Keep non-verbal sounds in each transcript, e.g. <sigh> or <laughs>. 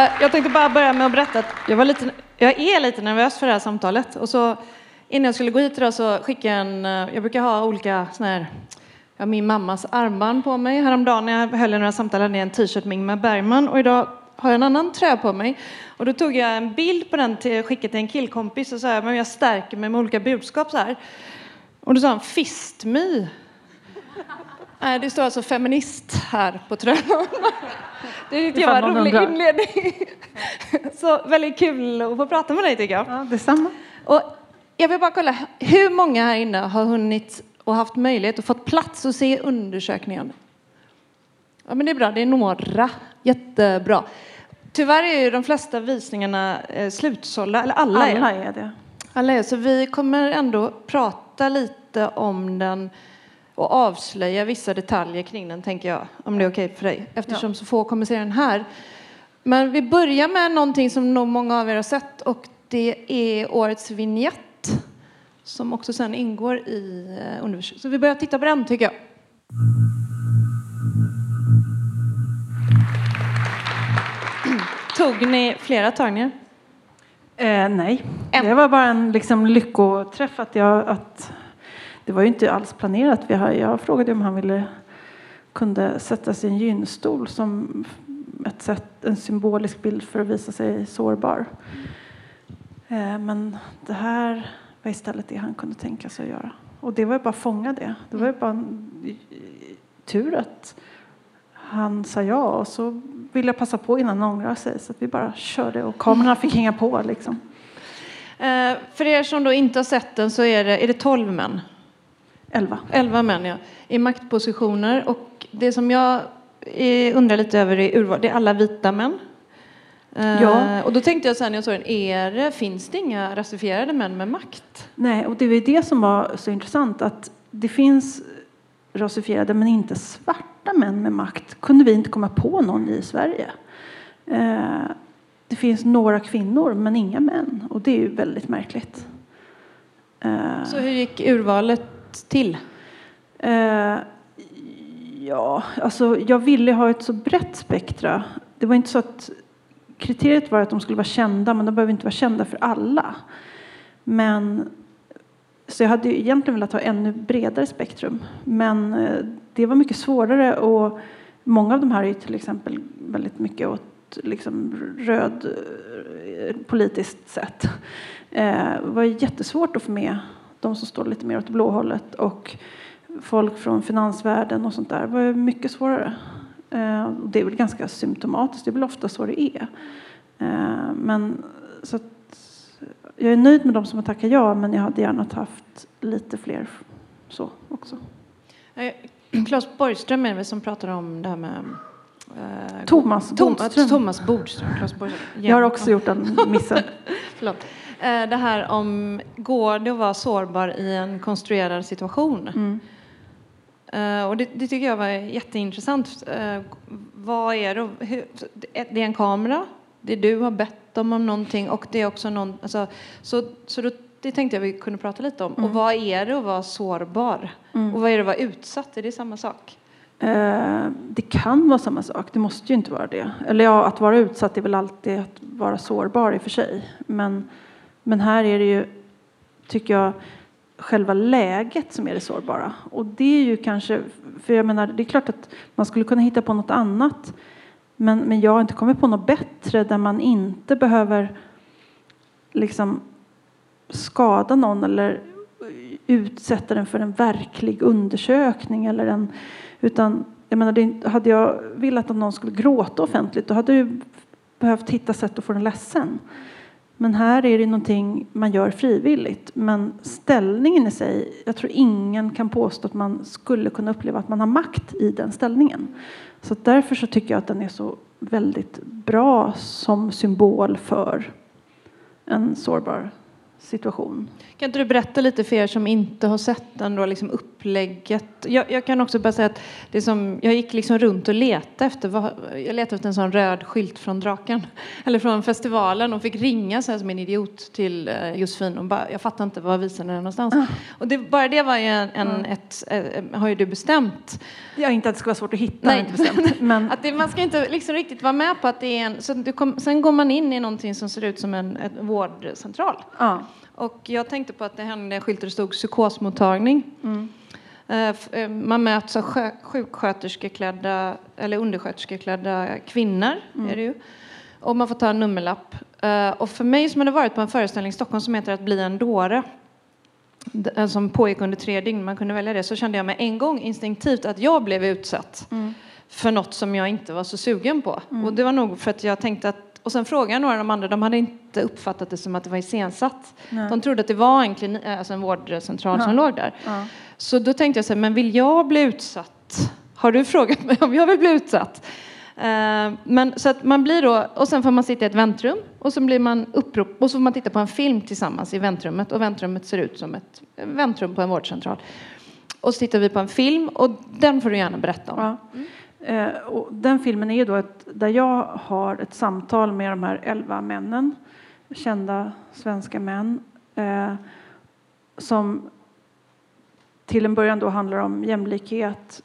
Eh, jag tänkte bara börja med att berätta att jag, var lite, jag är lite nervös för det här samtalet. Och så, innan jag skulle gå hit idag så skickade jag en, eh, jag brukar ha olika såna här, jag har min mammas armband på mig. Häromdagen när jag höll några samtal hade jag en t-shirt med Ingmar Bergman och idag har jag en annan tröja på mig. Och då tog jag en bild på den till skickade till en killkompis och sa men jag stärker mig med olika budskap så här. Och då sa han fist me. Nej, det står alltså feminist här på tröjan. <laughs> Det tyckte jag var en rolig inledning. Så väldigt kul att få prata med dig tycker jag. Ja, detsamma. Och jag vill bara kolla, hur många här inne har hunnit och haft möjlighet och fått plats att se undersökningen? Ja, men det är bra, det är några. Jättebra. Tyvärr är ju de flesta visningarna eh, slutsålda, eller alla, Alla är. är det. Alla är. Så vi kommer ändå prata lite om den och avslöja vissa detaljer kring den, tänker jag, om det är okej för dig, eftersom så få kommer se den här. Men vi börjar med någonting som nog många av er har sett och det är årets vignett som också sen ingår i eh, undervisningen. Så vi börjar titta på den, tycker jag. Tog ni flera tagningar? Eh, nej, En. det var bara en liksom, lyckoträff. Att jag, att, det var ju inte alls planerat. Jag frågade om han ville kunde sätta sig i en gynstol som ett sätt, en symbolisk bild för att visa sig sårbar. Eh, men det här var istället det han kunde tänka sig att göra. Och det var ju bara att fånga det. Det var ju bara en, tur att han sa ja och så ville jag passa på innan han ångrade sig så att vi bara körde och kamerorna fick hänga på liksom. Eh, för er som då inte har sett den så är det, är det 12 män. Elva. 11 män ja, i maktpositioner. Och det som jag eh, undrar lite över är urval. Det är alla vita män. Eh, Ja. Och då tänkte jag sen när jag såg den, är det, finns det inga rasifierade män med makt? Nej, och det var det som var så intressant att det finns rasifierade men inte svarta män med makt. kunde vi inte komma på någon i Sverige. Eh, det finns några kvinnor men inga män och det är ju väldigt märkligt. Så hur gick urvalet till? Eh, ja, alltså jag ville ha ett så brett spektra. Det var inte så att kriteriet var att de skulle vara kända, men de behöver inte vara kända för alla. Men så jag hade egentligen velat ha ännu bredare spektrum, men eh, det var mycket svårare och många av de här är ju till exempel väldigt mycket åt liksom röd eh, politiskt sätt. Eh, det var jättesvårt att få med de som står lite mer åt blåhållet och folk från finansvärlden och sånt där. Var mycket svårare. Eh, Det är väl ganska symptomatiskt, det är väl ofta så det är. Eh, Men så jag är nöjd med de som har tackat ja, men jag hade gärna haft lite fler så också. Eh, Claes Borgström är det som pratar om det här med Thomas Bodström. Thomas Bodström. Claes Borgström. Jag har också gjort den missen. <laughs> Förlåt. Eh, Det här om, går det att vara sårbar i en konstruerad situation? Mm. Eh, Och det, det tycker jag var jätteintressant. Eh, Vad är det? Hur, det är en kamera, det du har bett dem om någonting och det är också någon... Alltså, så så då, det tänkte jag vi kunde prata lite om. Och vad är det att vara sårbar? Och vad är det att vara utsatt? Är det samma sak? Det kan vara samma sak, det måste ju inte vara det. Eller ja, att vara utsatt är väl alltid att vara sårbar i och för sig. Men, men här är det ju, tycker jag, själva läget som är det sårbara. Och det är ju kanske, för jag menar, det är klart att man skulle kunna hitta på något annat. Men, men jag har inte kommit på något bättre där man inte behöver liksom skada någon eller utsätta den för en verklig undersökning eller en utan jag menar, det, hade jag velat att någon skulle gråta offentligt då hade jag behövt hitta sätt att få den ledsen. Men här är det någonting man gör frivilligt. Men ställningen i sig, jag tror ingen kan påstå att man skulle kunna uppleva att man har makt i den ställningen. Så därför så tycker jag att den är så väldigt bra som symbol för en sårbar situation. Kan inte du berätta lite för er som inte har sett den då, liksom upp, upplägget. Jag, jag, kan också bara säga att det som, jag gick liksom runt och letade efter, vad, jag letade efter en sån röd skylt från Draken, <laughs> eller från festivalen och fick ringa så här som en idiot till eh, Josefin och bara, jag fattar inte var visaren är någonstans. Mm. Och det, bara det var ju en, en mm. ett, ett, har ju du bestämt. Ja, inte att det ska vara svårt att hitta, Nej. inte bestämt. <laughs> Men... att det, man ska inte liksom riktigt vara med på att det är en, så kom, sen går man in i någonting som ser ut som en, en vårdcentral. Ja. Och jag tänkte på att det hände en skylt där det stod psykosmottagning. Mm. Eh, eh, man möts av sjuksköterskeklädda eller undersköterskeklädda kvinnor. Mm. Är det ju. Och man får ta en nummerlapp. Eh, och för mig som hade varit på en föreställning i Stockholm som heter Att bli en dåre som pågick under tre dygn, man kunde välja det, så kände jag mig en gång instinktivt att jag blev utsatt mm. för något som jag inte var så sugen på. Mm. Och det var nog för att jag tänkte att och sen frågade jag några av de andra, de hade inte uppfattat det som att det var iscensatt. De trodde att det var en, klinik, alltså en vårdcentral ja. som låg där. Ja. Så då tänkte jag så här, men vill jag bli utsatt? Har du frågat mig om jag vill bli utsatt? Eh, men så att man blir då, och sen får man sitta i ett väntrum och så blir man upprop och så får man titta på en film tillsammans i väntrummet och väntrummet ser ut som ett väntrum på en vårdcentral. Och så tittar vi på en film och den får du gärna berätta om. Ja. Mm. Eh, och den filmen är då ett, där jag har ett samtal med de här elva männen, kända svenska män, eh, som till en början då handlar om jämlikhet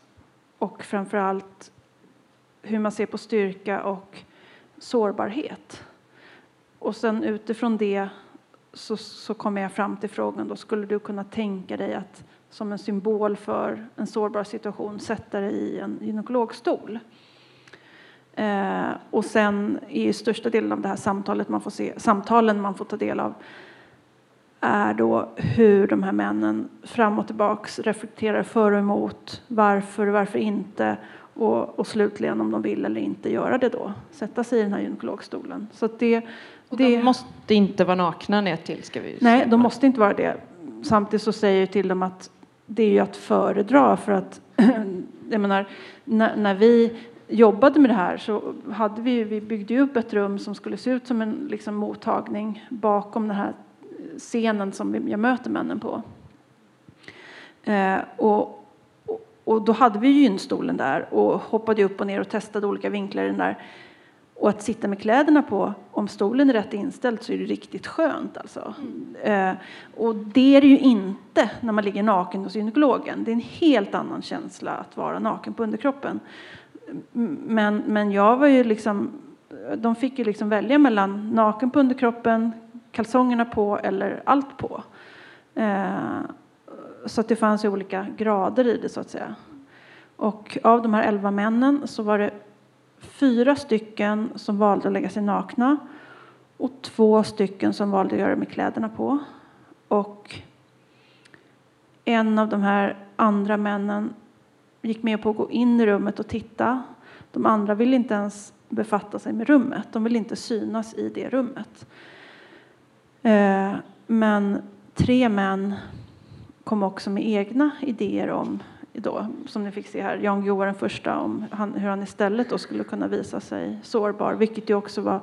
och framför allt hur man ser på styrka och sårbarhet. Och sen utifrån det så, så kommer jag fram till frågan då, skulle du kunna tänka dig att som en symbol för en sårbar situation sätta dig i en gynekologstol. Eh, och sen är största delen av det här samtalet man får se, samtalen man får ta del av är då hur de här männen fram och tillbaks reflekterar för och emot, varför, varför inte och, och slutligen om de vill eller inte göra det då, sätta sig i den här gynekologstolen. Så det, och de måste inte vara nakna ner till ska vi Nej, de måste inte vara det. Samtidigt så säger jag till dem att det är ju att föredra för att <clears throat> jag menar, när, när vi jobbade med det här så hade vi, vi byggde upp ett rum som skulle se ut som en liksom, mottagning bakom den här scenen som jag möter männen på. Eh, och, och då hade vi gynstolen där och hoppade upp och ner och testade olika vinklar i den där. Och att sitta med kläderna på, om stolen är rätt inställd så är det riktigt skönt alltså. Mm. Eh, och det är det ju inte när man ligger naken hos gynekologen. Det är en helt annan känsla att vara naken på underkroppen. Men, men jag var ju liksom, de fick ju liksom välja mellan naken på underkroppen, kalsongerna på eller allt på. Eh, så att det fanns ju olika grader i det så att säga. Och av de här elva männen så var det fyra stycken som valde att lägga sig nakna och två stycken som valde att göra det med kläderna på. Och en av de här andra männen gick med på att gå in i rummet och titta. De andra ville inte ens befatta sig med rummet. De ville inte synas i det rummet. Eh, men tre män kom också med egna idéer om då, som ni fick se här, Jan Guillou var den första om han, hur han istället då skulle kunna visa sig sårbar, vilket ju också var,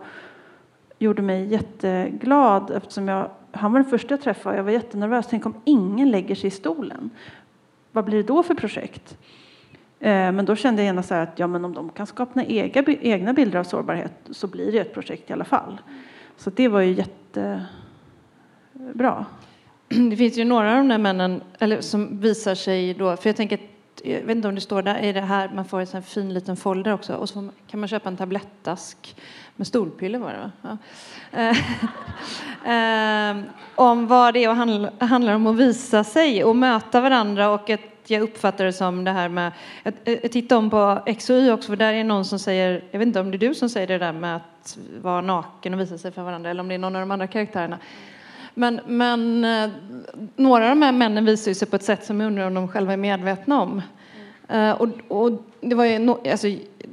gjorde mig jätteglad eftersom jag, han var den första jag träffade jag var jättenervös. Tänk om ingen lägger sig i stolen. Vad blir det då för projekt? Eh, men då kände jag genast att ja, men om de kan skapa egna, egna bilder av sårbarhet så blir det ett projekt i alla fall. Så det var ju Bra. <clears throat> det finns ju några av de där männen eller, som visar sig då, för jag tänker jag vet inte om det står där, är det här man får en sån fin liten folder också och så kan man köpa en tablettask med stolpiller, var det va? Ja. <laughs> Ehm, om vad det är och handla, handlar om att visa sig och möta varandra och ett, jag uppfattar det som det här med, jag, jag eh, tittar om på X och Y också för där är någon som säger, jag vet inte om det är du som säger det där med att vara naken och visa sig för varandra eller om det är någon av de andra karaktärerna. Men, men eh, några av de här männen visar sig på ett sätt som jag undrar om de själva är medvetna om. Mm. och, och, det var ju alltså,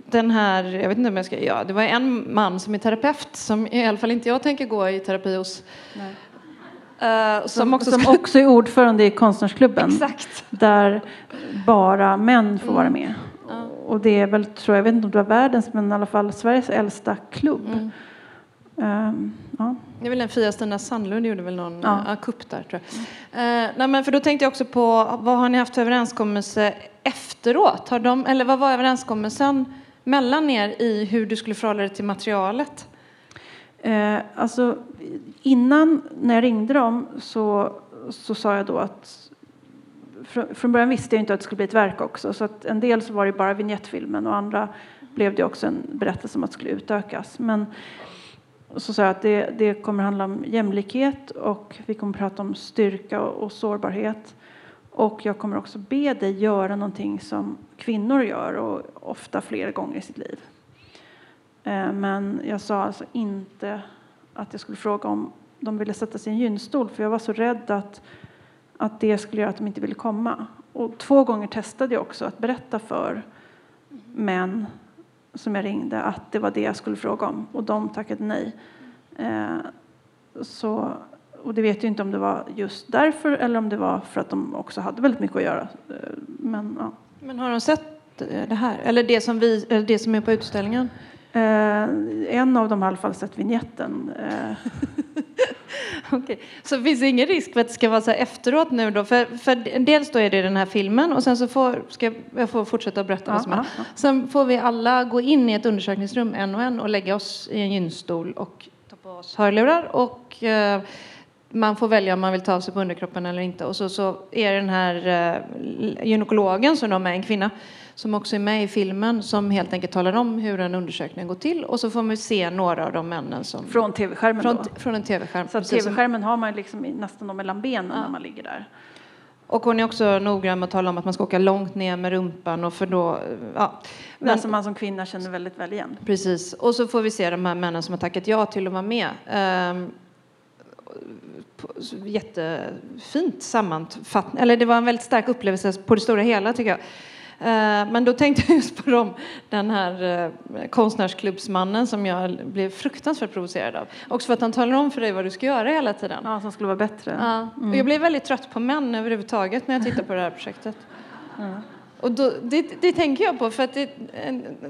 den här, jag vet inte om jag ska, ja, det var en man som är terapeut som i alla fall inte jag tänker gå i terapi hos. Uh, som, också, som också är ordförande i konstnärsklubben. Exakt. Där bara män får mm. vara med. Mm. Och det är väl, tror jag, jag vet inte om det var världens, men i alla fall Sveriges äldsta klubb. Mm. Um, ja. Det är väl den Fia Stina Sandlund gjorde väl någon Ja. ja. kupp där tror jag. Eh, nej, men för då tänkte jag också på vad har ni haft för överenskommelse efteråt? Har de, eller vad var överenskommelsen mellan er i hur du skulle förhålla dig till materialet? Eh, alltså, innan, när jag ringde dem, så, så sa jag då att från, från början visste jag inte att det skulle bli ett verk också. Så att en del så var det bara vignettfilmen och andra blev det också en berättelse om att det skulle utökas. Men så sa jag att det, det kommer handla om jämlikhet och vi kommer prata om styrka och, och sårbarhet. Och jag kommer också be dig göra någonting som kvinnor gör och ofta flera gånger i sitt liv. Eh, men jag sa alltså inte att jag skulle fråga om de ville sätta sig i en gynstol för jag var så rädd att, att det skulle göra att de inte ville komma. Och två gånger testade jag också att berätta för män som jag ringde att det var det jag skulle fråga om och de tackade nej. Eh, Så, och det vet jag inte om det var just därför eller om det var för att de också hade väldigt mycket att göra. Eh, Men, ja. Men har de sett eh, det här? Eller det som, vi, eller det som är på utställningen? Eh, en av dem har i alla fall sett vignetten. Eh, <laughs> <laughs> Okej. Så finns det ingen risk för att det ska vara så här efteråt nu då? För, för dels då är det den här filmen och sen så får, ska jag, får fortsätta att berätta vad som Ja, ja, ja. Sen får vi alla gå in i ett undersökningsrum en och en och lägga oss i en gynstol och ta på oss hörlurar och eh, man får välja om man vill ta av sig på underkroppen eller inte. Och så, så är det den här eh, gynekologen som de är en kvinna som också är med i filmen som helt enkelt talar om hur en undersökning går till och så får man se några av de männen som från tv-skärmen från, från en tv-skärm. Så tv-skärmen har man liksom nästan mellan benen när man ligger där. Och hon är också noggrann med att tala om att man ska åka långt ner med rumpan och för då, ja. Men Men, som man som kvinna känner väldigt väl igen. precis. Och så får vi se de här männen som har tackat ja till att vara med. Ehm, jättefint sammanfattning, eller det var en väldigt stark upplevelse på det stora hela tycker jag. Ehm, Men då tänkte jag just på dem, den här eh, konstnärsklubbsmannen som jag blev fruktansvärt provocerad av. Också för att han talar om för dig vad du ska göra hela tiden. Ja, som skulle vara bättre. Ja. Och jag blev väldigt trött på män överhuvudtaget när jag tittar på det här projektet. Och då, det, det tänker jag på, för att det,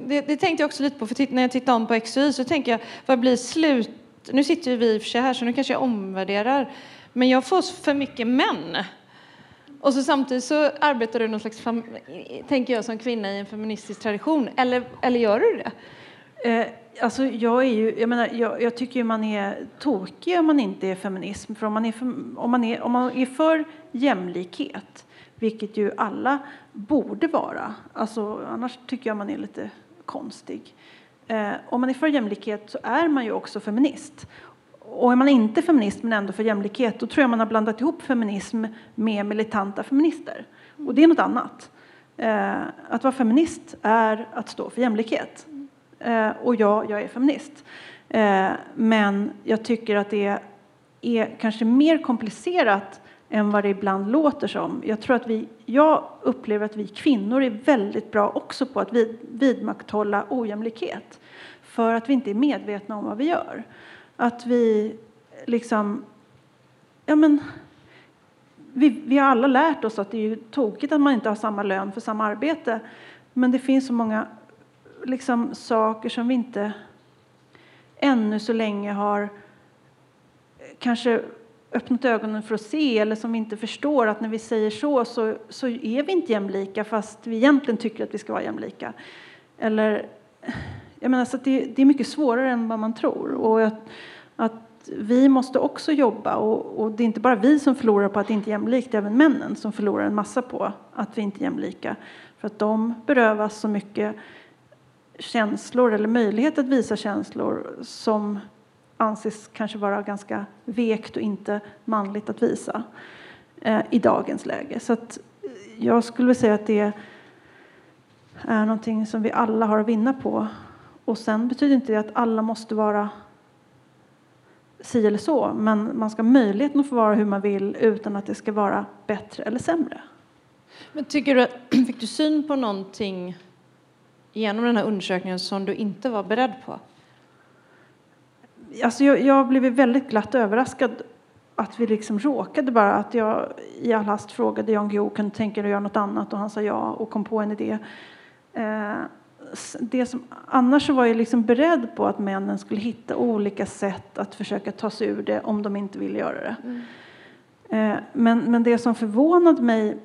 det, det tänkte jag också lite på, för när jag tittar om på XY så tänker jag, vad blir slut... Nu sitter ju vi i och för sig här, så nu kanske jag omvärderar. Men jag får för mycket män. Och så samtidigt så arbetar du någon slags, fam, tänker jag, som kvinna i en feministisk tradition. Eller, eller gör du det? Eh, alltså jag, är ju, jag, menar, jag, jag tycker ju man är tokig om man inte är feminism. För om man är för, om man är, om man är för jämlikhet, vilket ju alla borde vara, alltså, annars tycker jag man är lite konstig. Eh, om man är för jämlikhet så är man ju också feminist. Och är man inte feminist men ändå för jämlikhet, då tror jag man har blandat ihop feminism med militanta feminister. Och det är något annat. Eh, att vara feminist är att stå för jämlikhet. Eh, och ja, jag är feminist. Eh, men jag tycker att det är kanske mer komplicerat än vad det ibland låter som. Jag, tror att vi, jag upplever att vi kvinnor är väldigt bra också på att vid, vidmakthålla ojämlikhet. För att vi inte är medvetna om vad vi gör. Att vi liksom... Ja, men, vi, vi har alla lärt oss att det är ju tokigt att man inte har samma lön för samma arbete. Men det finns så många liksom, saker som vi inte ännu så länge har eh, kanske öppnat ögonen för att se eller som vi inte förstår att när vi säger så, så så är vi inte jämlika fast vi egentligen tycker att vi ska vara jämlika. Eller, jag menar, så att det, det är mycket svårare än vad man tror. Och att, att vi måste också jobba och, och det är inte bara vi som förlorar på att det inte är jämlikt, det är även männen som förlorar en massa på att vi inte är jämlika. För att de berövas så mycket känslor eller möjlighet att visa känslor som anses kanske vara ganska vekt och inte manligt att visa eh, i dagens läge. Så att eh, jag skulle vilja säga att det är någonting som vi alla har att vinna på. Och sen betyder inte det att alla måste vara si eller så, men man ska ha möjligheten att få vara hur man vill utan att det ska vara bättre eller sämre. Men tycker du, att- <clears throat> fick du syn på någonting genom den här undersökningen som du inte var beredd på? Alltså jag, jag blev väldigt glatt överraskad att vi liksom råkade bara att jag i all hast frågade Jan Guillou kunde tänka dig att göra något annat och han sa ja och kom på en idé. Eh, det som, annars var jag liksom beredd på att männen skulle hitta olika sätt att försöka ta sig ur det om de inte ville göra det. Mm. Eh, men, men det som förvånade mig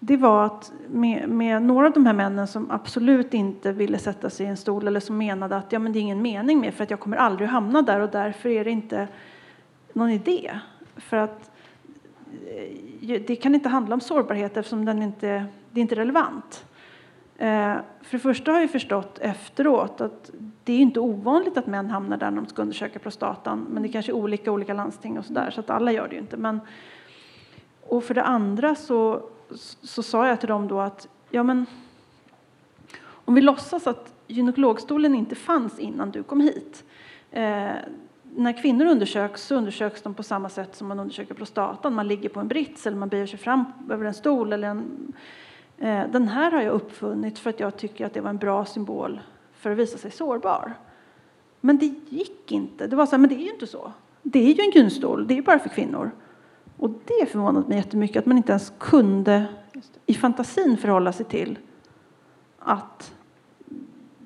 det var att med, med, några av de här männen som absolut inte ville sätta sig i en stol eller som menade att ja, men det är ingen mening med för att jag kommer aldrig hamna där och därför är det inte någon idé. För att eh, det kan inte handla om sårbarhet eftersom den inte, det är inte relevant. Eh, för det första har jag förstått efteråt att det är inte ovanligt att män hamnar där när de ska undersöka prostatan. Men det kanske är olika olika landsting och sådär så att alla gör det ju inte. Men, och för det andra så, så sa jag till dem då att ja men om vi låtsas att gynekologstolen inte fanns innan du kom hit. Eh, när kvinnor undersöks så undersöks de på samma sätt som man undersöker prostatan. Man ligger på en brits eller man böjer sig fram över en stol eller en Eh, den här har jag uppfunnit för att jag tycker att det var en bra symbol för att visa sig sårbar. Men det gick inte. Det var så här, men det är ju inte så. Det är ju en gynstol, det är bara för kvinnor. Och det förvånade mig jättemycket att man inte ens kunde i fantasin förhålla sig till att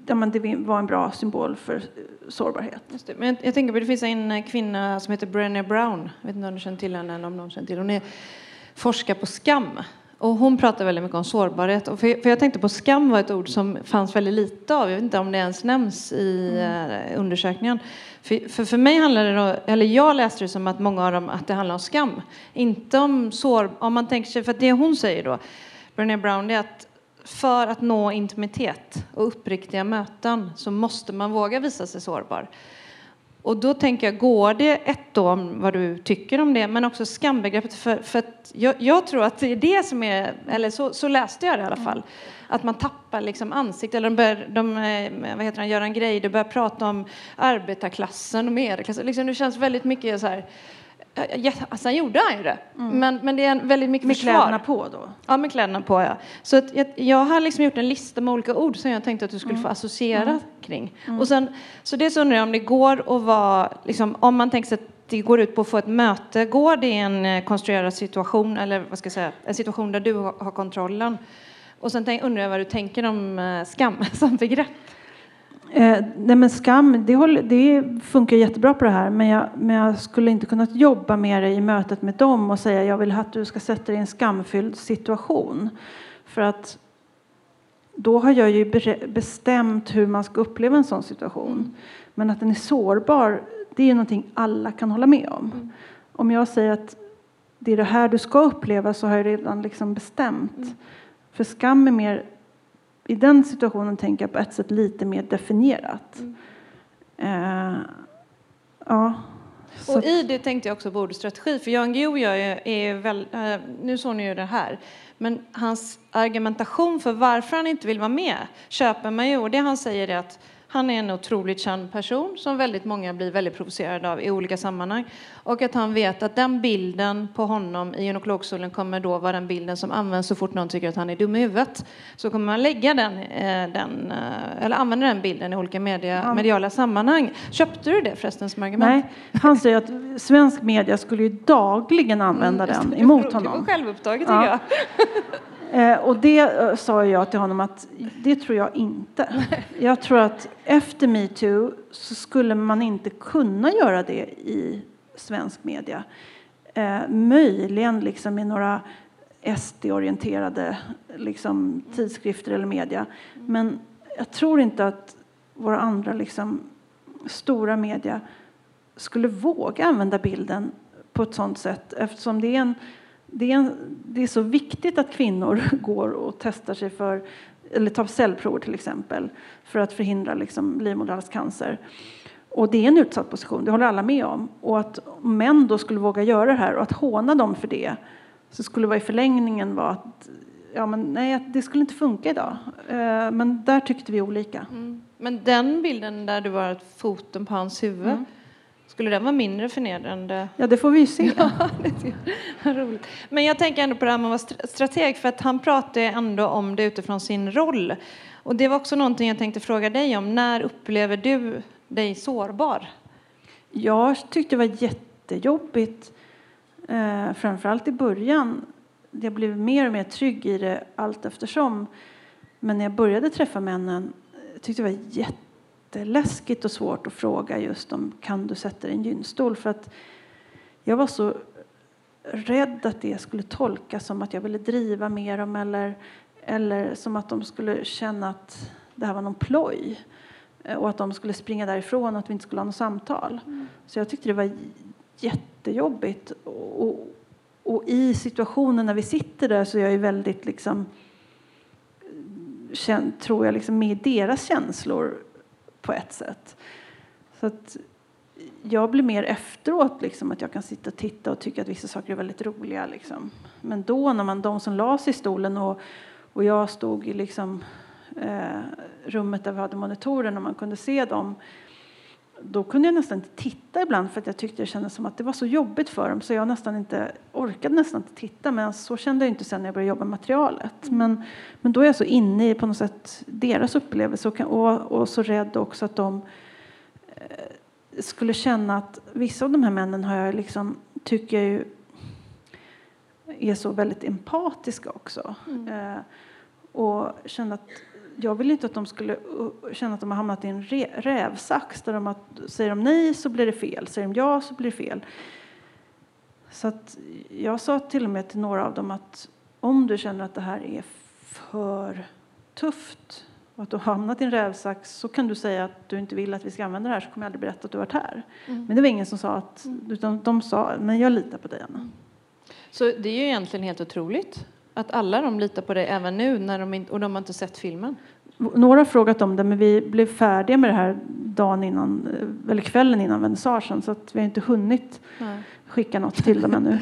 ja, men det var en bra symbol för eh, sårbarhet. Men jag, jag, tänker på det finns en eh, kvinna som heter Brené Brown. Jag vet inte om du känner till henne eller om någon känner till Hon är forskar på skam och hon pratar väldigt mycket om sårbarhet. Och för, för jag tänkte på skam var ett ord som fanns väldigt lite av. Jag vet inte om det ens nämns i mm. uh, undersökningen. För, för, för, mig handlar det, då, eller jag läste det som att många av dem, att det handlar om skam. Inte om sår, om man tänker sig, för det hon säger då, Brené Brown, det är att för att nå intimitet och uppriktiga möten så måste man våga visa sig sårbar. Och då tänker jag, går det ett då om vad du tycker om det, men också skambegreppet, för, för jag, jag, tror att det är det som är, eller så, så läste jag det i alla fall, att man tappar liksom ansiktet, eller de börjar, de, eh, vad heter han, Göran Greider börjar prata om arbetarklassen och medelklassen, liksom det känns väldigt mycket så här, Ja, alltså han gjorde han ju det. Mm. Men, men det är en väldigt mycket med försvar. Med kläderna på då? Ja, med kläderna på ja. Så att jag, jag har liksom gjort en lista med olika ord som jag tänkte att du skulle mm. få associera mm. kring. Mm. Och sen, så det så undrar jag om det går att vara, liksom, om man tänker sig att det går ut på att få ett möte, går det i en eh, konstruerad situation, eller vad ska jag säga, en situation där du har kontrollen? Och sen undrar jag vad du tänker om eh, skam <laughs> som begrepp? Eh, nej men skam, det, håller, det, funkar jättebra på det här men jag, men jag skulle inte kunnat jobba med det i mötet med dem och säga jag vill att du ska sätta dig i en skamfylld situation. För att då har jag ju bestämt hur man ska uppleva en sån situation. Men att den är sårbar, det är någonting alla kan hålla med om. Mm. Om jag säger att det är det här du ska uppleva så har jag redan liksom bestämt. Mm. För skam är mer i den situationen tänker jag på ett sätt lite mer definierat. Mm. Uh, ja. Så. Och i det tänkte jag också på ordet strategi, för Jan Guillou är, är väl, uh, nu såg ni ju det här, men hans argumentation för varför han inte vill vara med köper man ju, och det han säger är att han är en otroligt känd person som väldigt många blir väldigt provocerade av i olika sammanhang. Och att han vet att den bilden på honom i gynekologstolen kommer då vara den bilden som används så fort någon tycker att han är dum i huvudet. Så kommer man lägga den, eh, den eh, eller använda den bilden i olika media, mediala sammanhang. Köpte du det förresten som argument? Nej, han säger att svensk media skulle ju dagligen använda mm, den emot honom. Det var självupptaget tycker ja. jag. <laughs> Eh, och det eh, sa jag till honom att det tror jag inte. <laughs> Jag tror att efter metoo så skulle man inte kunna göra det i svensk media. Eh, möjligen liksom i några SD-orienterade liksom, tidskrifter eller media. Men jag tror inte att våra andra liksom, stora media skulle våga använda bilden på ett sådant sätt eftersom det är en det är, en, det är så viktigt att kvinnor <laughs> går och testar sig för, eller tar cellprover till exempel, för att förhindra liksom livmoderhalscancer. Och det är en utsatt position, det håller alla med om. Och att män då skulle våga göra det här och att håna dem för det, så skulle vara i förlängningen vara att ja, men nej, det skulle inte funka idag. Eh, men där tyckte vi olika. Mm. Men den bilden där du var foten på hans huvud, mm. Skulle den vara mindre förnedrande? Ja, det får vi se. <laughs> Ja, roligt. Men jag tänker ändå på det här med att vara strateg, för att han pratar ändå om det utifrån sin roll. Och det var också någonting jag tänkte fråga dig om. När upplever du dig sårbar? Jag tyckte det var jättejobbigt, eh, framförallt i början. Jag blev mer och mer trygg i det allt eftersom. Men när jag började träffa männen jag tyckte det var jätteläskigt och svårt att fråga just om kan du sätta dig i en gynstol för att jag var så rädd att det skulle tolkas som att jag ville driva med dem eller, eller som att de skulle känna att det här var någon ploj eh, och att de skulle springa därifrån och att vi inte skulle ha något samtal. Mm. Så jag tyckte det var jättejobbigt. Och, och i situationen när vi sitter där så är jag ju väldigt liksom tror jag liksom med deras känslor på ett sätt. Så att jag blir mer efteråt, liksom, att jag kan sitta och titta och tycka att vissa saker är väldigt roliga. Liksom. Men då, när man, de som la sig i stolen och, och jag stod i liksom, eh, rummet där vi hade monitorer, och man kunde se dem då kunde jag nästan inte titta ibland för att jag tyckte det kändes som att det var så jobbigt för dem så jag nästan inte orkade nästan inte titta men så kände jag inte sen när jag började jobba med materialet. Mm. Men, men då är jag så inne i på något sätt deras upplevelse och, och, och så rädd också att de eh, skulle känna att vissa av de här männen har jag liksom, tycker jag ju är så väldigt empatiska också. Mm. Eh, och känna att jag vill inte att de skulle känna att de har hamnat i en rävsax där de att, säger de nej så blir det fel, säger de ja så blir det fel. Så jag sa till och med till några av dem att om du känner att det här är för tufft och att du har hamnat i en rävsax så kan du säga att du inte vill att vi ska använda det här så kommer jag aldrig berätta att du varit här. Mm. Men det var ingen som sa att, mm. utan de sa, men jag litar på dig Anna. Så det är ju egentligen helt otroligt att alla de litar på dig även nu när de inte, och de har inte sett filmen? Några har frågat om det, men vi blev färdiga med det här dagen innan, eller kvällen innan vernissagen så att vi har inte hunnit Nej. skicka något till dem ännu.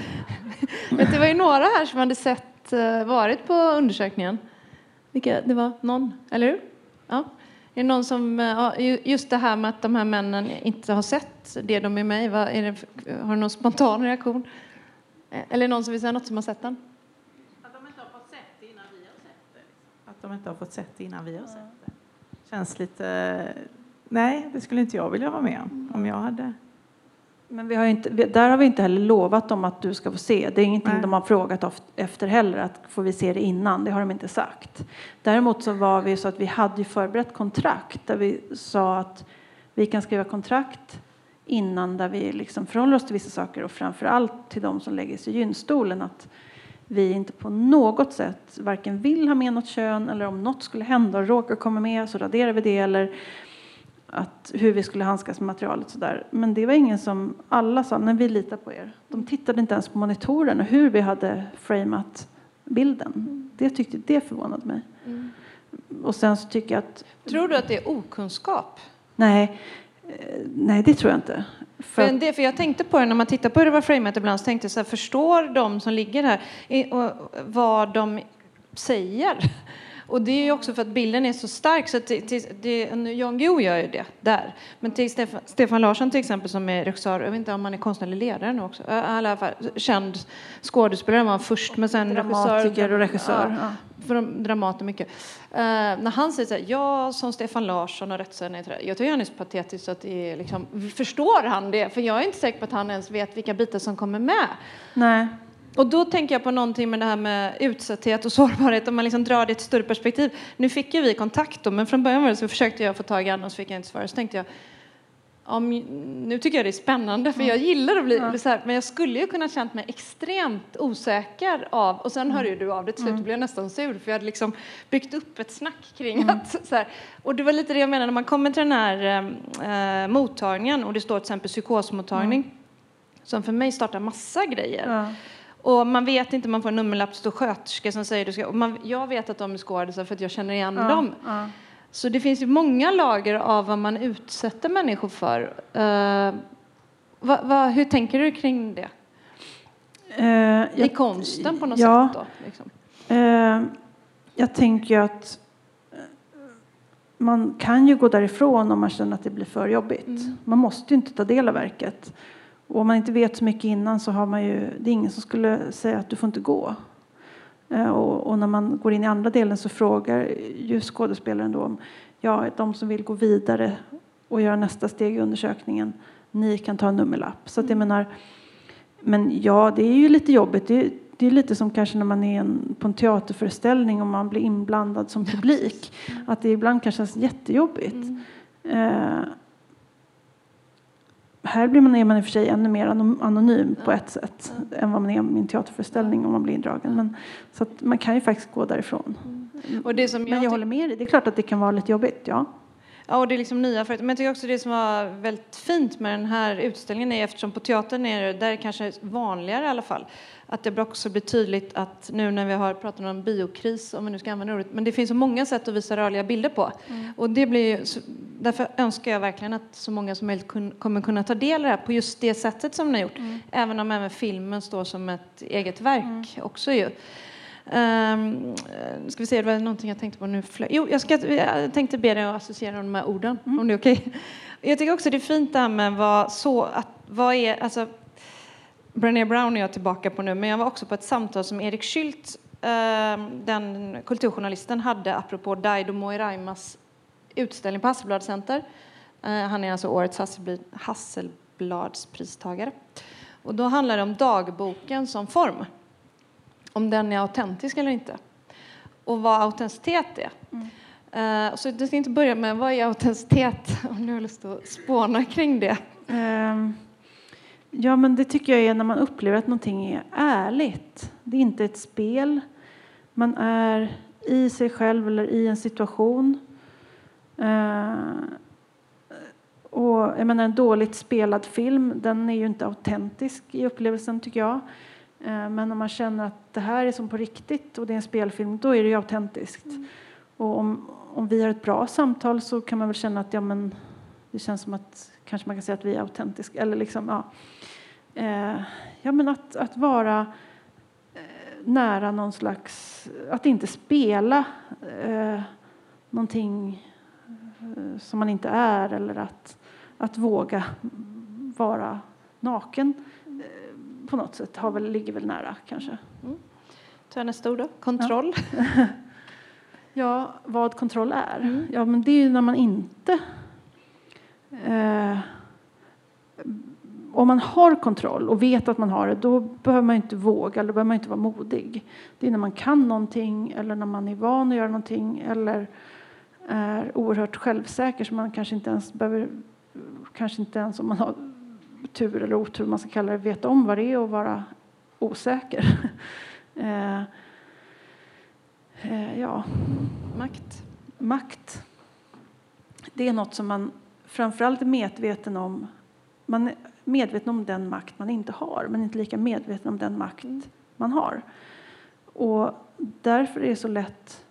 <laughs> det var ju några här som hade sett, eh, varit på undersökningen. Vilka, det var någon, eller hur? Ja. Är det någon som, eh, just det här med att de här männen inte har sett det de är med i, har du någon spontan reaktion? Eh, eller någon som vill säga något som har sett den? De inte har fått sett det innan vi har sett det. Känns lite... Nej, det skulle inte jag vilja vara med om. Om jag hade... Men vi har inte, där har vi inte heller lovat dem att du ska få se. Det är ingenting Nej. de har frågat efter heller, att får vi se det innan? Det har de inte sagt. Däremot så var vi så att vi hade förberett kontrakt där vi sa att vi kan skriva kontrakt innan där vi liksom förhåller oss till vissa saker och framför allt till de som lägger sig i gynstolen att vi inte på något sätt varken vill ha med något kön eller om något skulle hända och råkar komma med så raderar vi det eller att hur vi skulle handskas med materialet sådär. Men det var ingen som, alla sa, nej vi litar på er. De tittade inte ens på monitoren och hur vi hade framat bilden. Mm. Det tyckte, det förvånade mig. Mm. Och sen så tycker jag att... Tror du att det är okunskap? Nej, eh, nej det tror jag inte. För, för, det, för jag tänkte på det när man tittar på hur det var framat ibland så tänkte jag så här, förstår de som ligger här vad de säger? Och det är ju också för att bilden är så stark så att det, det, det, Jan Guillou gör ju det där. Men till Stefan, Stefan Larsson till exempel som är regissör, jag vet inte om han är konstnärlig ledare nu också, i alla fall känd skådespelare var han först men sen Dramatiker och regissör. Ja, för Dramaten mycket. Uh, när han säger så här, jag som Stefan Larsson och rättssäkerhet, jag tycker han är så patetisk så att det är liksom, förstår han det? För jag är inte säker på att han ens vet vilka bitar som kommer med. Nej. Och då tänker jag på någonting med det här med utsatthet och <laughs> sårbarhet, om man liksom drar det i ett större perspektiv. Nu fick ju vi kontakt då, men från början var det så försökte jag få tag i Anna och så fick jag inte svar. Så tänkte jag, om, nu tycker jag det är spännande för jag gillar att bli ja. så här, men jag skulle ju kunna känt mig extremt osäker av, och sen mm. hörde ju du av det till slut, mm. blev jag nästan sur för jag hade liksom byggt upp ett snack kring mm. att så här, och det var lite det jag menade när man kommer till den här äh, mottagningen och det står till exempel psykosmottagning mm. som för mig startar massa grejer. Ja. Och man vet inte, man får en nummerlapp, står sköterska som säger du ska, och man, jag vet att de är skådisar för att jag känner igen ja. dem. Så det finns ju många lager av vad man utsätter människor för. Uh, va, va, hur tänker du kring det? Uh, I konsten på något ja, sätt? Då, liksom? uh, jag tänker att man kan ju gå därifrån om man känner att det blir för jobbigt. Mm. Man måste ju inte ta del av verket. Och om man inte vet så mycket innan så har man ju, det är ingen som skulle säga att du får inte gå. Eh, och, och, när man går in i andra delen så frågar ju skådespelaren då om ja, de som vill gå vidare och göra nästa steg i undersökningen, ni kan ta en nummerlapp. Så att jag mm. menar, men ja, det är ju lite jobbigt. Det, det är lite som kanske när man är en, på en teaterföreställning och man blir inblandad som publik. Att det ibland kanske känns jättejobbigt. Eh, här blir man, är man i och för sig ännu mer anonym på ett sätt än vad man är i en teaterföreställning om man blir indragen. Men, så man kan ju faktiskt gå därifrån. Och det som Men jag håller med dig, det är klart att det kan vara lite jobbigt. Ja. Ja, och det är liksom nya företag. Men jag tycker också det som var väldigt fint med den här utställningen är eftersom på teatern är det, där är det kanske vanligare i alla fall, att det också blir tydligt att nu när vi har pratat om biokris, om vi nu ska använda ordet, men det finns så många sätt att visa rörliga bilder på. Och det blir därför önskar jag verkligen att så många som möjligt kun, kommer kunna ta del av det här på just det sättet som ni har gjort. Även om även filmen står som ett eget verk också ju. Um, ska vi se, det var någonting jag tänkte på nu. Jo, jag, ska, jag tänkte be dig att associera de här orden, om det är okej. Jag tycker också det är fint det här med vad så, att, vad är, alltså, Brené Brown är jag tillbaka på nu, men jag var också på ett samtal som Erik Schüldt, ehm, den kulturjournalisten, hade apropå Daido Moiraimas utställning på Hasselblad Center. Eh, han är alltså årets Hasselblad, Hasselbladspristagare. Och då handlar det om dagboken som form om den är autentisk eller inte. Och vad autenticitet är. Eh, så jag ska inte börja med vad är autenticitet, <laughs> om du har lust att spåna kring det. Ehm, Ja, men det tycker jag är när man upplever att någonting är ärligt. Det är inte ett spel. Man är i sig själv eller i en situation. Eh, och jag menar, en dåligt spelad film, den är ju inte autentisk i upplevelsen tycker jag. Eh, men om man känner att det här är som på riktigt och det är en spelfilm, då är det ju autentiskt. Och om, om vi har ett bra samtal så kan man väl känna att ja, men det känns som att kanske man kan säga att vi är autentiska. Eller liksom, ja. Eh, ja, men att, att vara eh, nära någon slags... Att inte spela eh, någonting som man inte är eller att, att våga vara naken på något sätt har väl, ligger väl nära kanske. Ta nästa ord då. Kontroll. <laughs> Ja, vad kontroll är? Ja, men det är ju när man inte... Eh, om man har kontroll och vet att man har det, då behöver man inte våga eller behöver man inte vara modig. Det är när man kan någonting eller när man är van att göra någonting eller är oerhört självsäker så man kanske inte ens behöver, kanske inte ens om man har tur eller otur, man ska kalla det, veta om vad det är att vara osäker. <laughs> eh, eh, ja, Makt. makt. Det är något som man framförallt är medveten om. Man är medveten om den makt man inte har, men inte lika medveten om den makt man har. Och därför är det så lätt.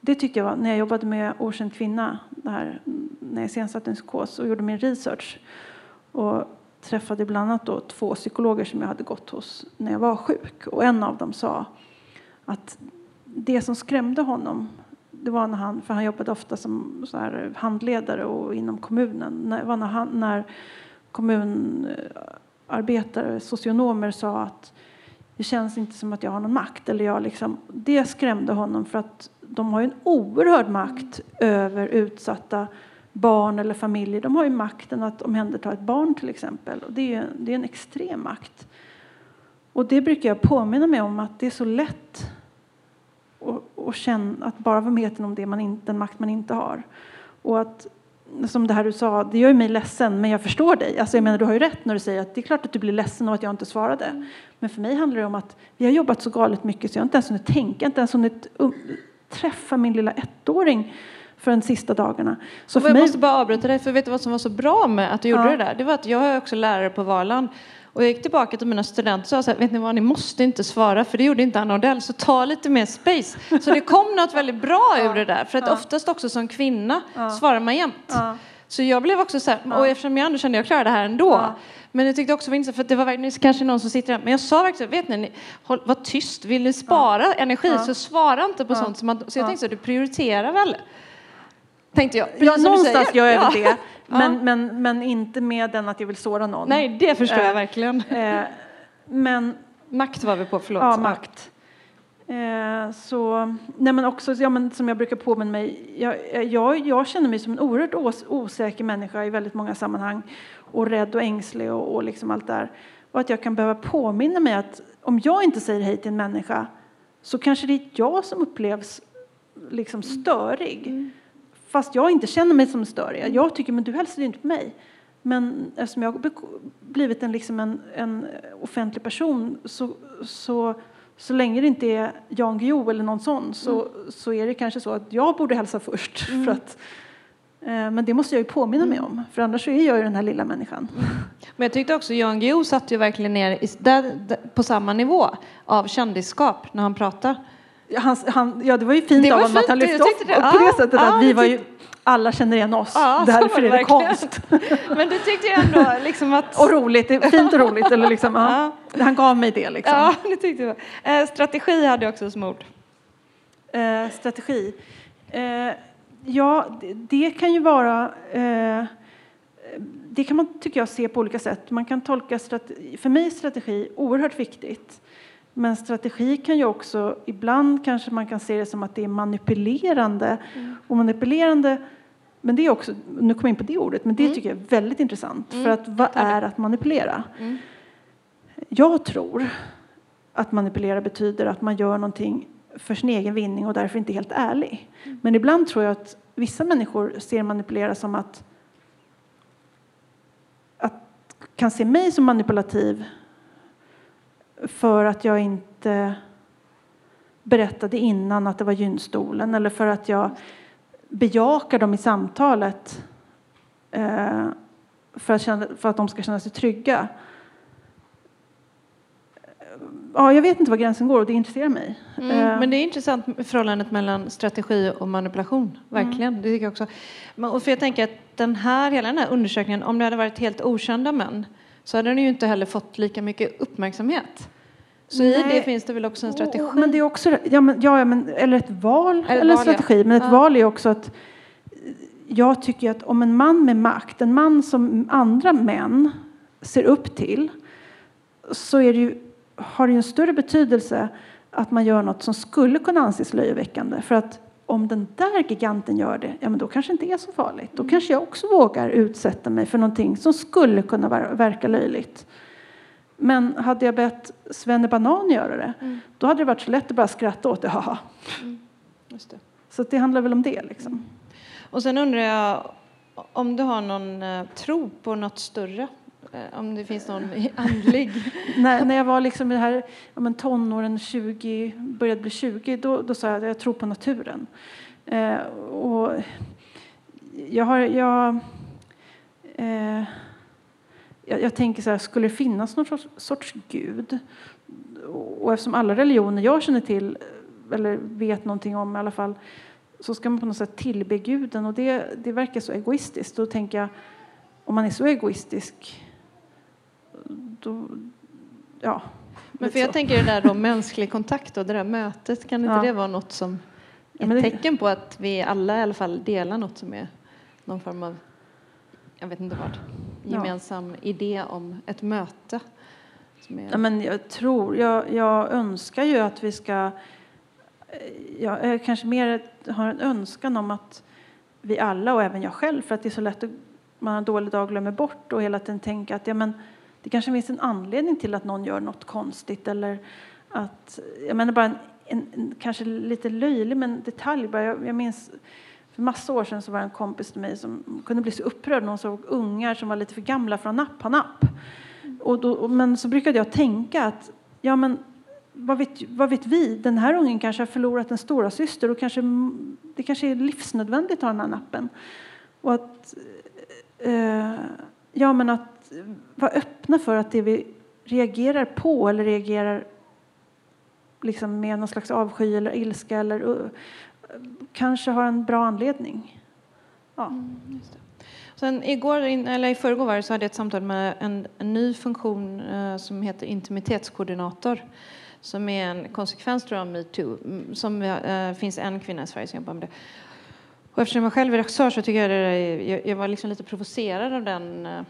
Det tyckte jag var när jag jobbade med Okänd kvinna, här, när jag iscensatte en psykos och gjorde min research och träffade bland annat då två psykologer som jag hade gått hos när jag var sjuk. Och en av dem sa att det som skrämde honom det var när han, för han jobbade ofta som så här handledare och inom kommunen. Det var när, han, när kommunarbetare, socionomer sa att det känns inte som att jag har någon makt. Eller jag liksom, det skrämde honom för att de har ju en oerhörd makt över utsatta barn eller familjer. De har ju makten att omhänderta ett barn till exempel. Och det är, det är en extrem makt. Och det brukar jag påminna mig om att det är så lätt och, och känna, att bara vara medveten om det man in, den makt man inte har. Och att, som det här du sa, det gör mig ledsen, men jag förstår dig. Alltså jag menar, du har ju rätt när du säger att det är klart att du blir ledsen av att jag inte svarade. Men för mig handlar det om att vi har jobbat så galet mycket så jag har inte ens hunnit tänka, inte ens hunnit um, träffa min lilla ettåring för de sista dagarna. Så för jag mig, måste bara avbryta dig, för vet du vad som var så bra med att du gjorde Ja. det där? Det var att jag är också lärare på Valand. Och jag gick tillbaka till mina studenter och sa så här, vet ni vad, ni måste inte svara, för det gjorde inte Anna Odell, så ta lite mer space. Så det kom något väldigt bra <laughs> ur det där, för att oftast också som kvinna svarar man jämt. Ja. Så jag blev också så här, och eftersom jag ändå kände att jag klarade det här ändå. Ja. Men jag tyckte också var intressant, för det var verkligen kanske någon som sitter där, men jag sa verkligen, vet ni, ni håll, var tyst, vill ni spara energi så svara inte på sånt som man, så jag Ja. tänkte så, du prioriterar väl? Tänkte jag. ja, Precis någonstans säger. gör jag väl Ja. det, men, men, men inte med den att jag vill såra någon. Nej, det förstår jag Eh, verkligen. Eh, men Makt var vi på, förlåt. Ja, makt. Eh, så, nej men också, ja, men som jag brukar påminna mig, jag, jag, jag känner mig som en oerhört os, osäker människa i väldigt många sammanhang och rädd och ängslig och, och liksom allt där. Och att jag kan behöva påminna mig att om jag inte säger hej till en människa så kanske det är jag som upplevs liksom störig. Fast jag inte känner mig som störig. Jag tycker, men du hälsade ju inte på mig. Men eftersom jag har blivit en, liksom en, en offentlig person så, så, så länge det inte är Jan Guillou eller någon sån så, så är det kanske så att jag borde hälsa först. För att, eh, men det måste jag ju påminna mig om, för annars så är jag ju den här lilla människan. Men jag tyckte också Jan Guillou satt ju verkligen ner i, där, där, på samma nivå av kändisskap när han pratade. Han, han, ja, det var ju fint Det av var honom att han lyfte upp det. på det Ja, sättet ja, att vi var ju, alla känner igen oss, Ja, därför var är det konst. <laughs> Men du tyckte ju ändå liksom att... Och roligt, fint och roligt. Eller liksom, ja. Han gav mig det liksom. Ja, det tyckte jag. Eh, strategi hade jag också som ord. Eh, strategi. Eh, ja, det, det kan ju vara... Eh, det kan man, tycker jag, se på olika sätt. Man kan tolka strategi, för mig är strategi oerhört viktigt. Men strategi kan ju också, ibland kanske man kan se det som att det är manipulerande. Och manipulerande, men det är också, nu kommer jag in på det ordet, men det tycker jag är väldigt intressant. För att vad är att manipulera? Jag tror att manipulera betyder att man gör någonting för sin egen vinning och därför inte är helt ärlig. Men ibland tror jag att vissa människor ser manipulera som att, att kan se mig som manipulativ för att jag inte berättade innan att det var gynstolen eller för att jag bejakar dem i samtalet eh, för, att känna, för att de ska känna sig trygga. Ja, jag vet inte var gränsen går och det intresserar mig. Mm, Eh, men det är intressant förhållandet mellan strategi och manipulation. Verkligen. Det tycker jag också. Och för jag tänker att den här, hela den här undersökningen, om det hade varit helt okända män så hade den ju inte heller fått lika mycket uppmärksamhet. Så i Nej. det finns det väl också en strategi? Och- Men det är också, ja, men, ja, men, eller ett val Eller eller val, ja. strategi. Men ett Ja. val är också att jag tycker att om en man med makt, en man som andra män ser upp till, så det ju, har det ju en större betydelse att man gör något som skulle kunna anses löjeväckande. För att om den där giganten gör det, ja men då kanske inte är så farligt. Då kanske jag också vågar utsätta mig för någonting som skulle kunna ver- verka löjligt. Men hade jag bett Svenne Banan göra det, då hade det varit så lätt att bara skratta åt det. Haha. Just det. Så det handlar väl om det. Liksom. Och sen undrar jag om du har någon eh, tro på något större? Eh, om det finns någon <laughs> andlig? när, när jag var liksom i det här, ja, men tonåren, 20, började bli 20, då, då sa jag att jag tror på naturen. Eh, och jag har... Jag, eh, jag, jag tänker så här, skulle det finnas någon sorts, sorts gud? Och eftersom alla religioner jag känner till, eller vet någonting om i alla fall, så ska man på något sätt tillbe guden. Och det, det verkar så egoistiskt. Då tänker jag, om man är så egoistisk, då... Ja. Men för jag så. tänker det där då mänsklig kontakt och det där mötet, kan inte Ja. det vara något som ett det- tecken på att vi alla i alla fall delar något som är någon form av, jag vet inte vad, Ja. gemensam idé om ett möte? Som är, Ja, men jag tror, jag, jag önskar ju att vi ska... Jag är kanske mer har en önskan om att vi alla, och även jag själv, för att det är så lätt att man har en dålig dag och glömmer bort och hela tiden tänka att ja, men, det kanske finns en anledning till att någon gör något konstigt eller att, jag menar bara en, en, en kanske lite löjlig men detalj. Bara jag, jag minns för massa år sedan så var det en kompis till mig som kunde bli så upprörd när hon såg ungar som var lite för gamla för att nappa napp. Och då, men så brukade jag tänka att ja, men vad vet, vad vet vi? Den här ungen kanske har förlorat en stora syster och kanske, det kanske är livsnödvändigt att ha den här nappen. Och att, eh, eh ja, men att vara öppna för att det vi reagerar på eller reagerar liksom med någon slags avsky eller ilska eller eh, kanske har en bra anledning. Ja. Mm, Sen igår, eller i förrgår var det, så hade jag ett samtal med en, en ny funktion eh, som heter intimitetskoordinator. Som är en konsekvens tror jag, av metoo. Mm, Som eh, finns en kvinna i Sverige som jobbar med det. Och eftersom jag själv är regissör så tycker jag det jag, jag var liksom lite provocerad av den eh,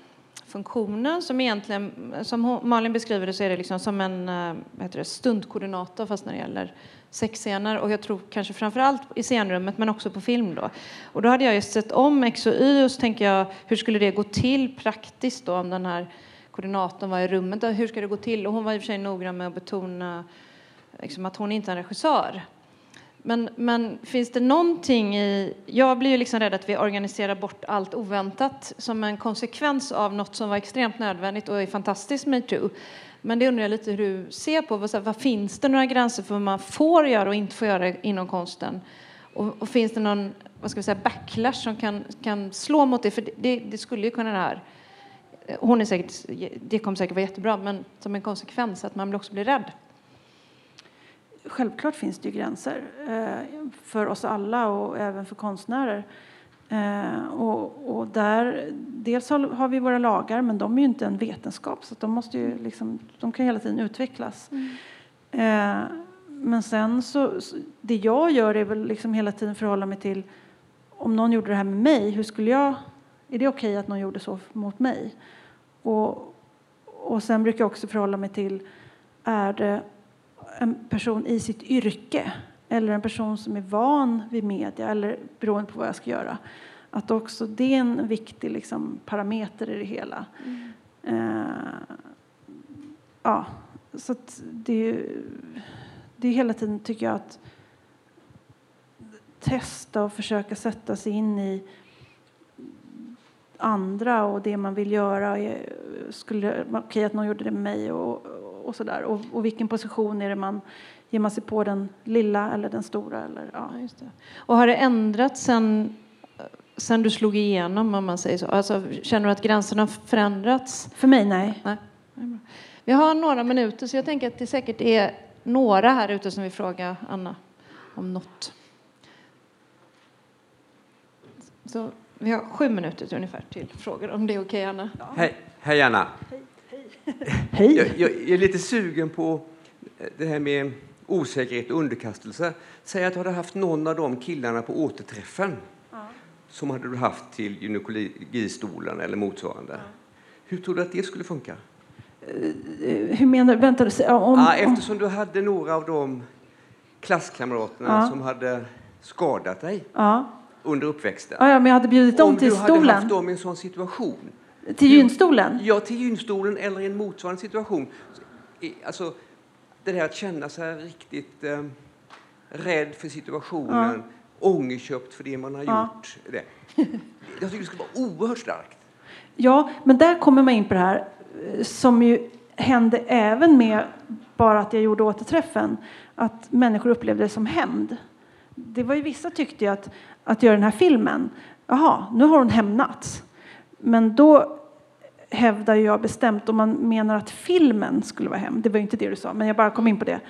funktionen som egentligen, som Malin beskriver det så är det liksom som en eh, heter det, stundkoordinator fast när det gäller sexscener och jag tror kanske framför allt i scenrummet men också på film då. Och då hade jag just sett om X och Y och så tänker jag hur skulle det gå till praktiskt då om den här koordinatorn var i rummet. Hur ska det gå till? Och hon var i och för sig noggrann med att betona liksom, att hon inte är en regissör. Men, men finns det någonting i... Jag blir ju liksom rädd att vi organiserar bort allt oväntat som en konsekvens av något som var extremt nödvändigt och är fantastiskt metoo. Men det undrar jag lite hur du ser på. Vad, vad finns det några gränser för vad man får göra och inte får göra inom konsten? Och, och finns det någon vad ska vi säga, backlash som kan, kan slå mot det? För det, det skulle ju kunna det här hon är säkert, det kommer säkert vara jättebra, men som en konsekvens att man också blir rädd. Självklart finns det ju gränser eh, för oss alla och även för konstnärer. Eh, och, och, där, dels har vi våra lagar, men de är ju inte en vetenskap så de, måste ju liksom, de kan hela tiden utvecklas. Mm. Eh, men sen så, det jag gör är väl liksom hela tiden förhålla mig till om någon gjorde det här med mig, hur skulle jag, är det okej okay att någon gjorde så mot mig? Och, och sen brukar jag också förhålla mig till, är det en person i sitt yrke eller en person som är van vid media eller beroende på vad jag ska göra. Att också det är en viktig liksom, parameter i det hela. Mm. Uh, ja, så det, är, det är hela tiden, tycker jag, att testa och försöka sätta sig in i andra och det man vill göra. Skulle, okej att någon gjorde det med mig och, och sådär. Och, och vilken position är det man ger man sig på den lilla eller den stora? Eller, ja. ja just det. Och har det ändrats sen, sen du slog igenom om man säger så? Alltså, känner du att gränserna har förändrats? För mig, nej. nej. Vi har några minuter så jag tänker att det säkert är några här ute som vill fråga Anna om något. Så vi har sju minuter ungefär till frågor, om det är okej, okay, Anna? Ja. Hej, hej Anna. Hej. hej. Jag, jag, är lite sugen på det här med osäkerhet och underkastelse. Säg att du hade haft någon av de killarna på återträffen ja. som hade du haft till gynekologistolen eller motsvarande. Ja. Hur tror du att det skulle funka? Uh, hur menar du? Vänta, om, ja, eftersom du hade några av de klasskamraterna som hade skadat dig under uppväxten. Ja, men jag hade bjudit dem till stolen. Om du hade haft dem i en sån situation. Till gynstolen? Ja, till gynstolen eller i en motsvarande situation. Alltså, det där att känna sig riktigt eh, rädd för situationen, ja. ångerköpt för det man har ja. gjort. Det. Jag tycker det skulle vara oerhört starkt. Ja, men där kommer man in på det här eh, som ju hände även med bara att jag gjorde återträffen, att människor upplevde det som hämnd. Det var ju vissa tyckte att, att göra den här filmen, jaha, nu har hon hämnats. Men då hävdar jag bestämt, om man menar att filmen skulle vara hämnd, det var inte det du sa, men jag bara kom in på det.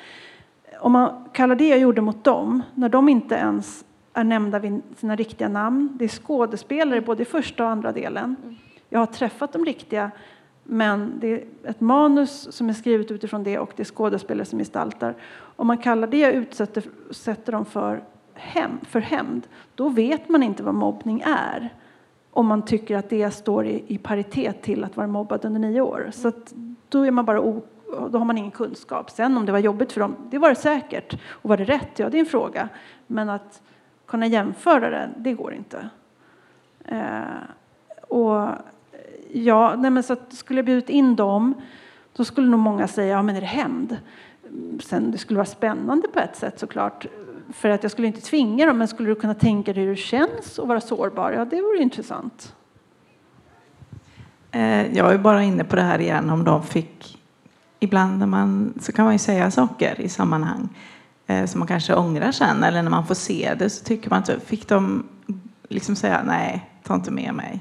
Om man kallar det jag gjorde mot dem, när de inte ens är nämnda vid sina riktiga namn, det är skådespelare både i första och andra delen. Jag har träffat de riktiga, men det är ett manus som är skrivet utifrån det och det är skådespelare som gestaltar. Om man kallar det jag utsätter sätter dem för hem, för hämnd, då vet man inte vad mobbning är. Om man tycker att det står i, i paritet till att vara mobbad under nio år. Så då är man bara o, då har man ingen kunskap. Sen om det var jobbigt för dem, det var det säkert. Och var det rätt? Ja, det är en fråga. Men att kunna jämföra det, det går inte. Eh, och ja, nej men så skulle jag bjudit in dem, då skulle nog många säga, ja men är det hämnd? Sen det skulle vara spännande på ett sätt såklart. För att jag skulle inte tvinga dem, men skulle du kunna tänka dig hur det känns att vara sårbar? Ja, det vore intressant. Eh, jag är bara inne på det här igen om de fick Ibland när man, så kan man ju säga saker i sammanhang eh, som man kanske ångrar sen eller när man får se det så tycker man att fick de liksom säga nej, ta inte med mig.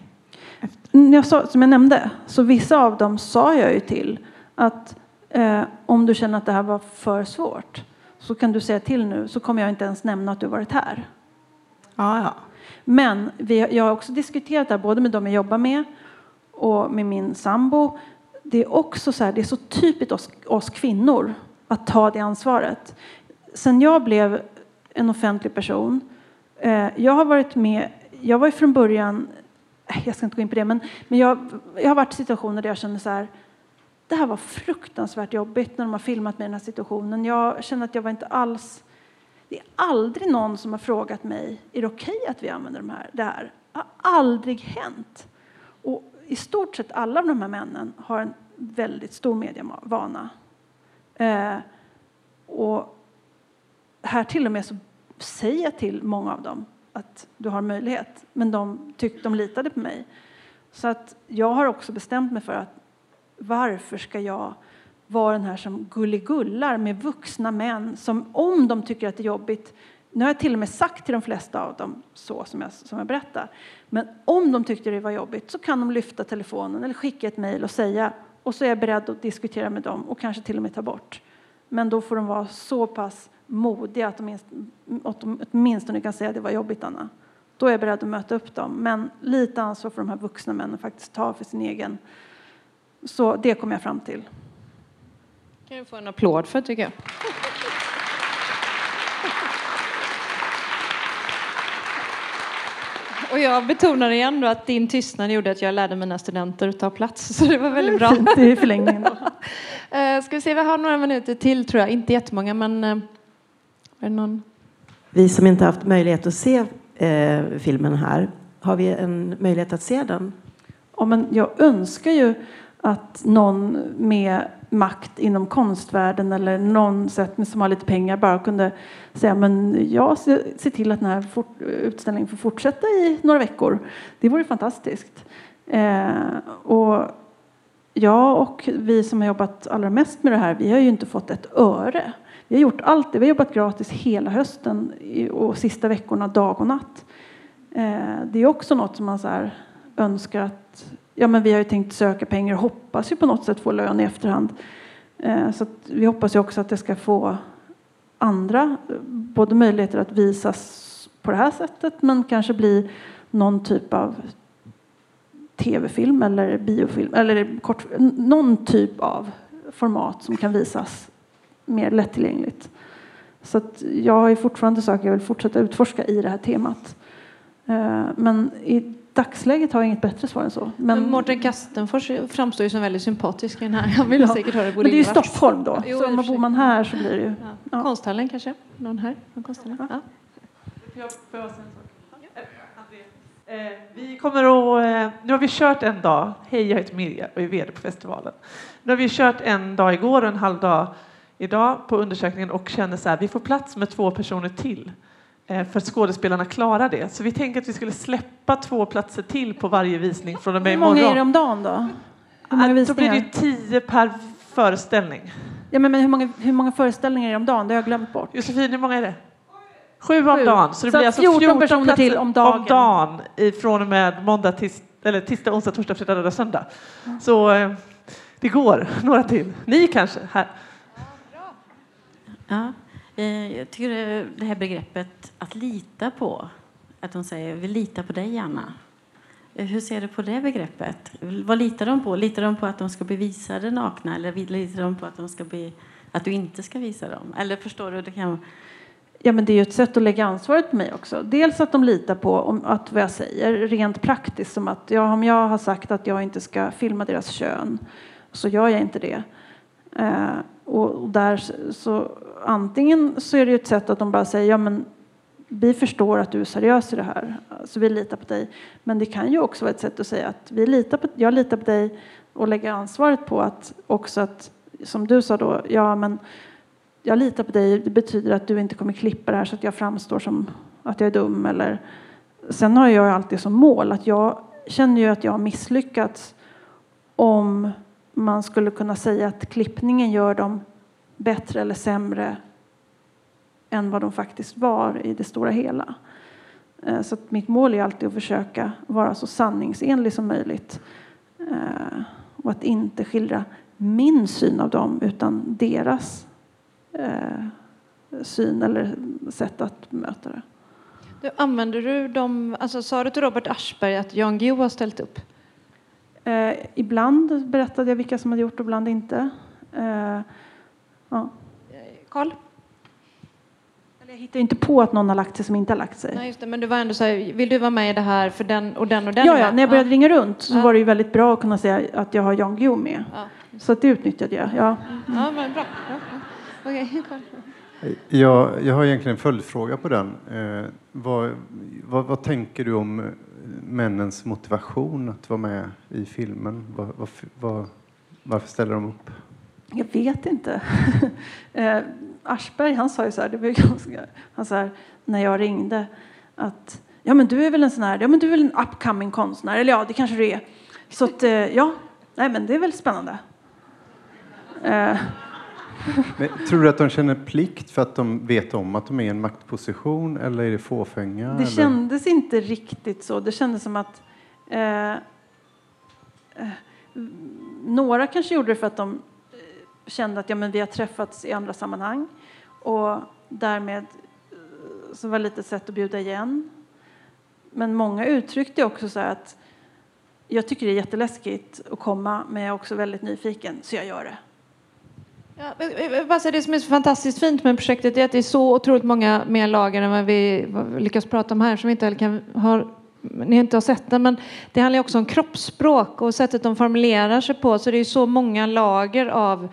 Mm, jag sa, som jag nämnde, så vissa av dem sa jag ju till att eh, om du känner att det här var för svårt så kan du säga till nu så kommer jag inte ens nämna att du varit här. Ja, ja. Men vi, jag har också diskuterat det här både med de jag jobbar med och med min sambo. Det är också så här, det är så typiskt oss, oss kvinnor att ta det ansvaret. Sen jag blev en offentlig person, eh, jag har varit med, jag var ju från början, jag ska inte gå in på det, men, men jag, jag har varit i situationer där jag känner så här, det här var fruktansvärt jobbigt när de har filmat mig i den här situationen. Jag känner att jag var inte alls... Det är aldrig någon som har frågat mig, är det okej okay att vi använder de här, det här? Det har aldrig hänt. Och i stort sett alla de här männen har en väldigt stor medievana. Eh, och här till och med så säger jag till många av dem att du har möjlighet. Men de tyckte de litade på mig. Så att jag har också bestämt mig för att varför ska jag vara den här som gulligullar med vuxna män som om de tycker att det är jobbigt nu har jag till och med sagt till de flesta av dem så som jag, som jag berättar. Men om de tyckte det var jobbigt så kan de lyfta telefonen eller skicka ett mejl och säga och så är jag beredd att diskutera med dem och kanske till och med ta bort. Men då får de vara så pass modiga att de åtminstone kan säga att det var jobbigt Anna. Då är jag beredd att möta upp dem. Men lite ansvar för de här vuxna männen faktiskt ta för sin egen. Så det kommer jag fram till. kan du få en applåd för tycker jag. <laughs> Och jag betonar igen då att din tystnad gjorde att jag lärde mina studenter att ta plats. Så det var väldigt bra. Fint i förlängningen då. <laughs> Eh, ska vi se, vi har några minuter till tror jag. Inte jättemånga men... Är det någon? Vi som inte haft möjlighet att se eh, filmen här, har vi en möjlighet att se den? Ja, men jag önskar ju att någon med makt inom konstvärlden eller någon sätt som har lite pengar bara kunde säga men jag ser till att den här utställningen får fortsätta i några veckor. Det vore fantastiskt. Eh, och jag och vi som har jobbat allra mest med det här, vi har ju inte fått ett öre. Vi har gjort allt det. Vi har jobbat gratis hela hösten och sista veckorna dag och natt. Eh, det är också något som man så önskar att ja, men vi har ju tänkt söka pengar och hoppas ju på något sätt få lön i efterhand. Eh, så vi hoppas ju också att det ska få andra både möjligheter att visas på det här sättet men kanske bli någon typ av tv-film eller biofilm eller kort, någon typ av format som kan visas mer lättillgängligt. Så att jag ju fortfarande saker jag vill fortsätta utforska i det här temat. Eh, men i dagsläget har jag inget bättre svar än så. Men, men Mårten Kastenfors framstår ju som väldigt sympatisk i den här. Han vill ja. säkert höra Men det är ju Stockholm då. Jo, så om bor man här så blir det ju... Ja. Ja. Konsthallen kanske? Någon här? Någon konsthallen? Ja. Ja. Eh, vi kommer att, eh, nu har vi kört en dag. Hej, jag heter Mirja och är VD på festivalen. Nu har vi kört en dag igår och en halv dag idag på undersökningen och känner så här, vi får plats med två personer till. Eh, för att skådespelarna klarar det. Så vi tänker att vi skulle släppa två platser till på varje visning från och med imorgon. Hur många är det om dagen då? Hur många Då blir det tio per föreställning. Ja, men, men hur, många, hur många föreställningar är det om dagen? Det har jag glömt bort. Josefin, hur många är det? Sju om dagen. Så det så blir alltså 14, 14 personer till om dagen. Om dagen från och med måndag, tis, eller tisdag, onsdag, torsdag, fredag, lördag, söndag. Mm. Så eh, det går. <laughs> Några till. Ni kanske? Här. Ja. Eh, Eh, jag tycker det här begreppet att lita på, att de säger vi litar på dig Anna. Eh, hur ser du på det begreppet? Vad litar de på? Litar de på att de ska bli visade nakna eller litar de på att, de ska bli, att du inte ska visa dem? Eller förstår du? Det kan... Ja, men det är ju ett sätt att lägga ansvaret på mig också. Dels att de litar på att vad jag säger rent praktiskt som att ja, om jag har sagt att jag inte ska filma deras kön så gör jag inte det. Eh, och där så antingen så är det ett sätt att de bara säger ja men vi förstår att du är seriös i det här, så vi litar på dig. Men det kan ju också vara ett sätt att säga att vi litar på, jag litar på dig och lägga ansvaret på att också att, som du sa då, ja men jag litar på dig, det betyder att du inte kommer klippa det här så att jag framstår som att jag är dum eller sen har jag alltid som mål att jag känner ju att jag har misslyckats om man skulle kunna säga att klippningen gör dem bättre eller sämre än vad de faktiskt var i det stora hela. Eh, så mitt mål är alltid att försöka vara så sanningsenlig som möjligt eh, och att inte skildra min syn av dem utan deras eh, syn eller sätt att möta det. Du, använder du dem, alltså sa du till Robert Aschberg att Jan Guillou har ställt upp? Eh, ibland berättade jag vilka som hade gjort och ibland inte. Eh, ja. Karl? Jag hittar inte på att någon har lagt sig som inte har lagt sig. Nej, just det, men du var ändå så här, vill du vara med i det här för den och den och den? Ja, ja när jag började ja. ringa runt så ja. var det ju väldigt bra att kunna säga att jag har Jan Guillou med. Ja. Så att det utnyttjade jag. Ja, ja men bra. Ja. Okay. Jag, jag har egentligen en följdfråga på den. Vad, vad, vad, tänker du om eh, männens motivation att vara med i filmen? Var, vad, Varför ställer de upp? Jag vet inte. <laughs> eh, Aschberg han sa ju så här, det var <laughs> ganska, han sa här, när jag ringde att ja men du är väl en sån här, ja men du är väl en upcoming konstnär, eller ja det kanske du är. Så att, eh, ja, nej men det är väl spännande. Eh, <laughs> Men, tror du att de känner plikt för att de vet om att de är i en maktposition eller är det fåfänga? Det eller? kändes inte riktigt så. Det kändes som att eh, eh, några kanske gjorde det för att de eh, kände att ja, men vi har träffats i andra sammanhang och därmed eh, så var det lite sätt att bjuda igen. Men många uttryckte också så att jag tycker det är jätteläskigt att komma men jag är också väldigt nyfiken så jag gör det. Ja, säga, det som är så fantastiskt fint med projektet är att det är så otroligt många mer lager än vad vi lyckas prata om här som vi inte kan ha ni inte har sett den, men det handlar också om kroppsspråk och sättet de formulerar sig på. Så det är så många lager av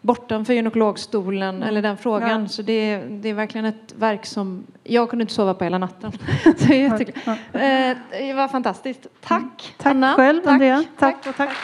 bortanför gynekologstolen eller den frågan. Ja. Så det är, det är verkligen ett verk som jag kunde inte sova på hela natten. <laughs> Så det, är jättekul. Eh, det var fantastiskt. Tack Tack Anna. själv Tack. Andrea. Tack. tack och tack.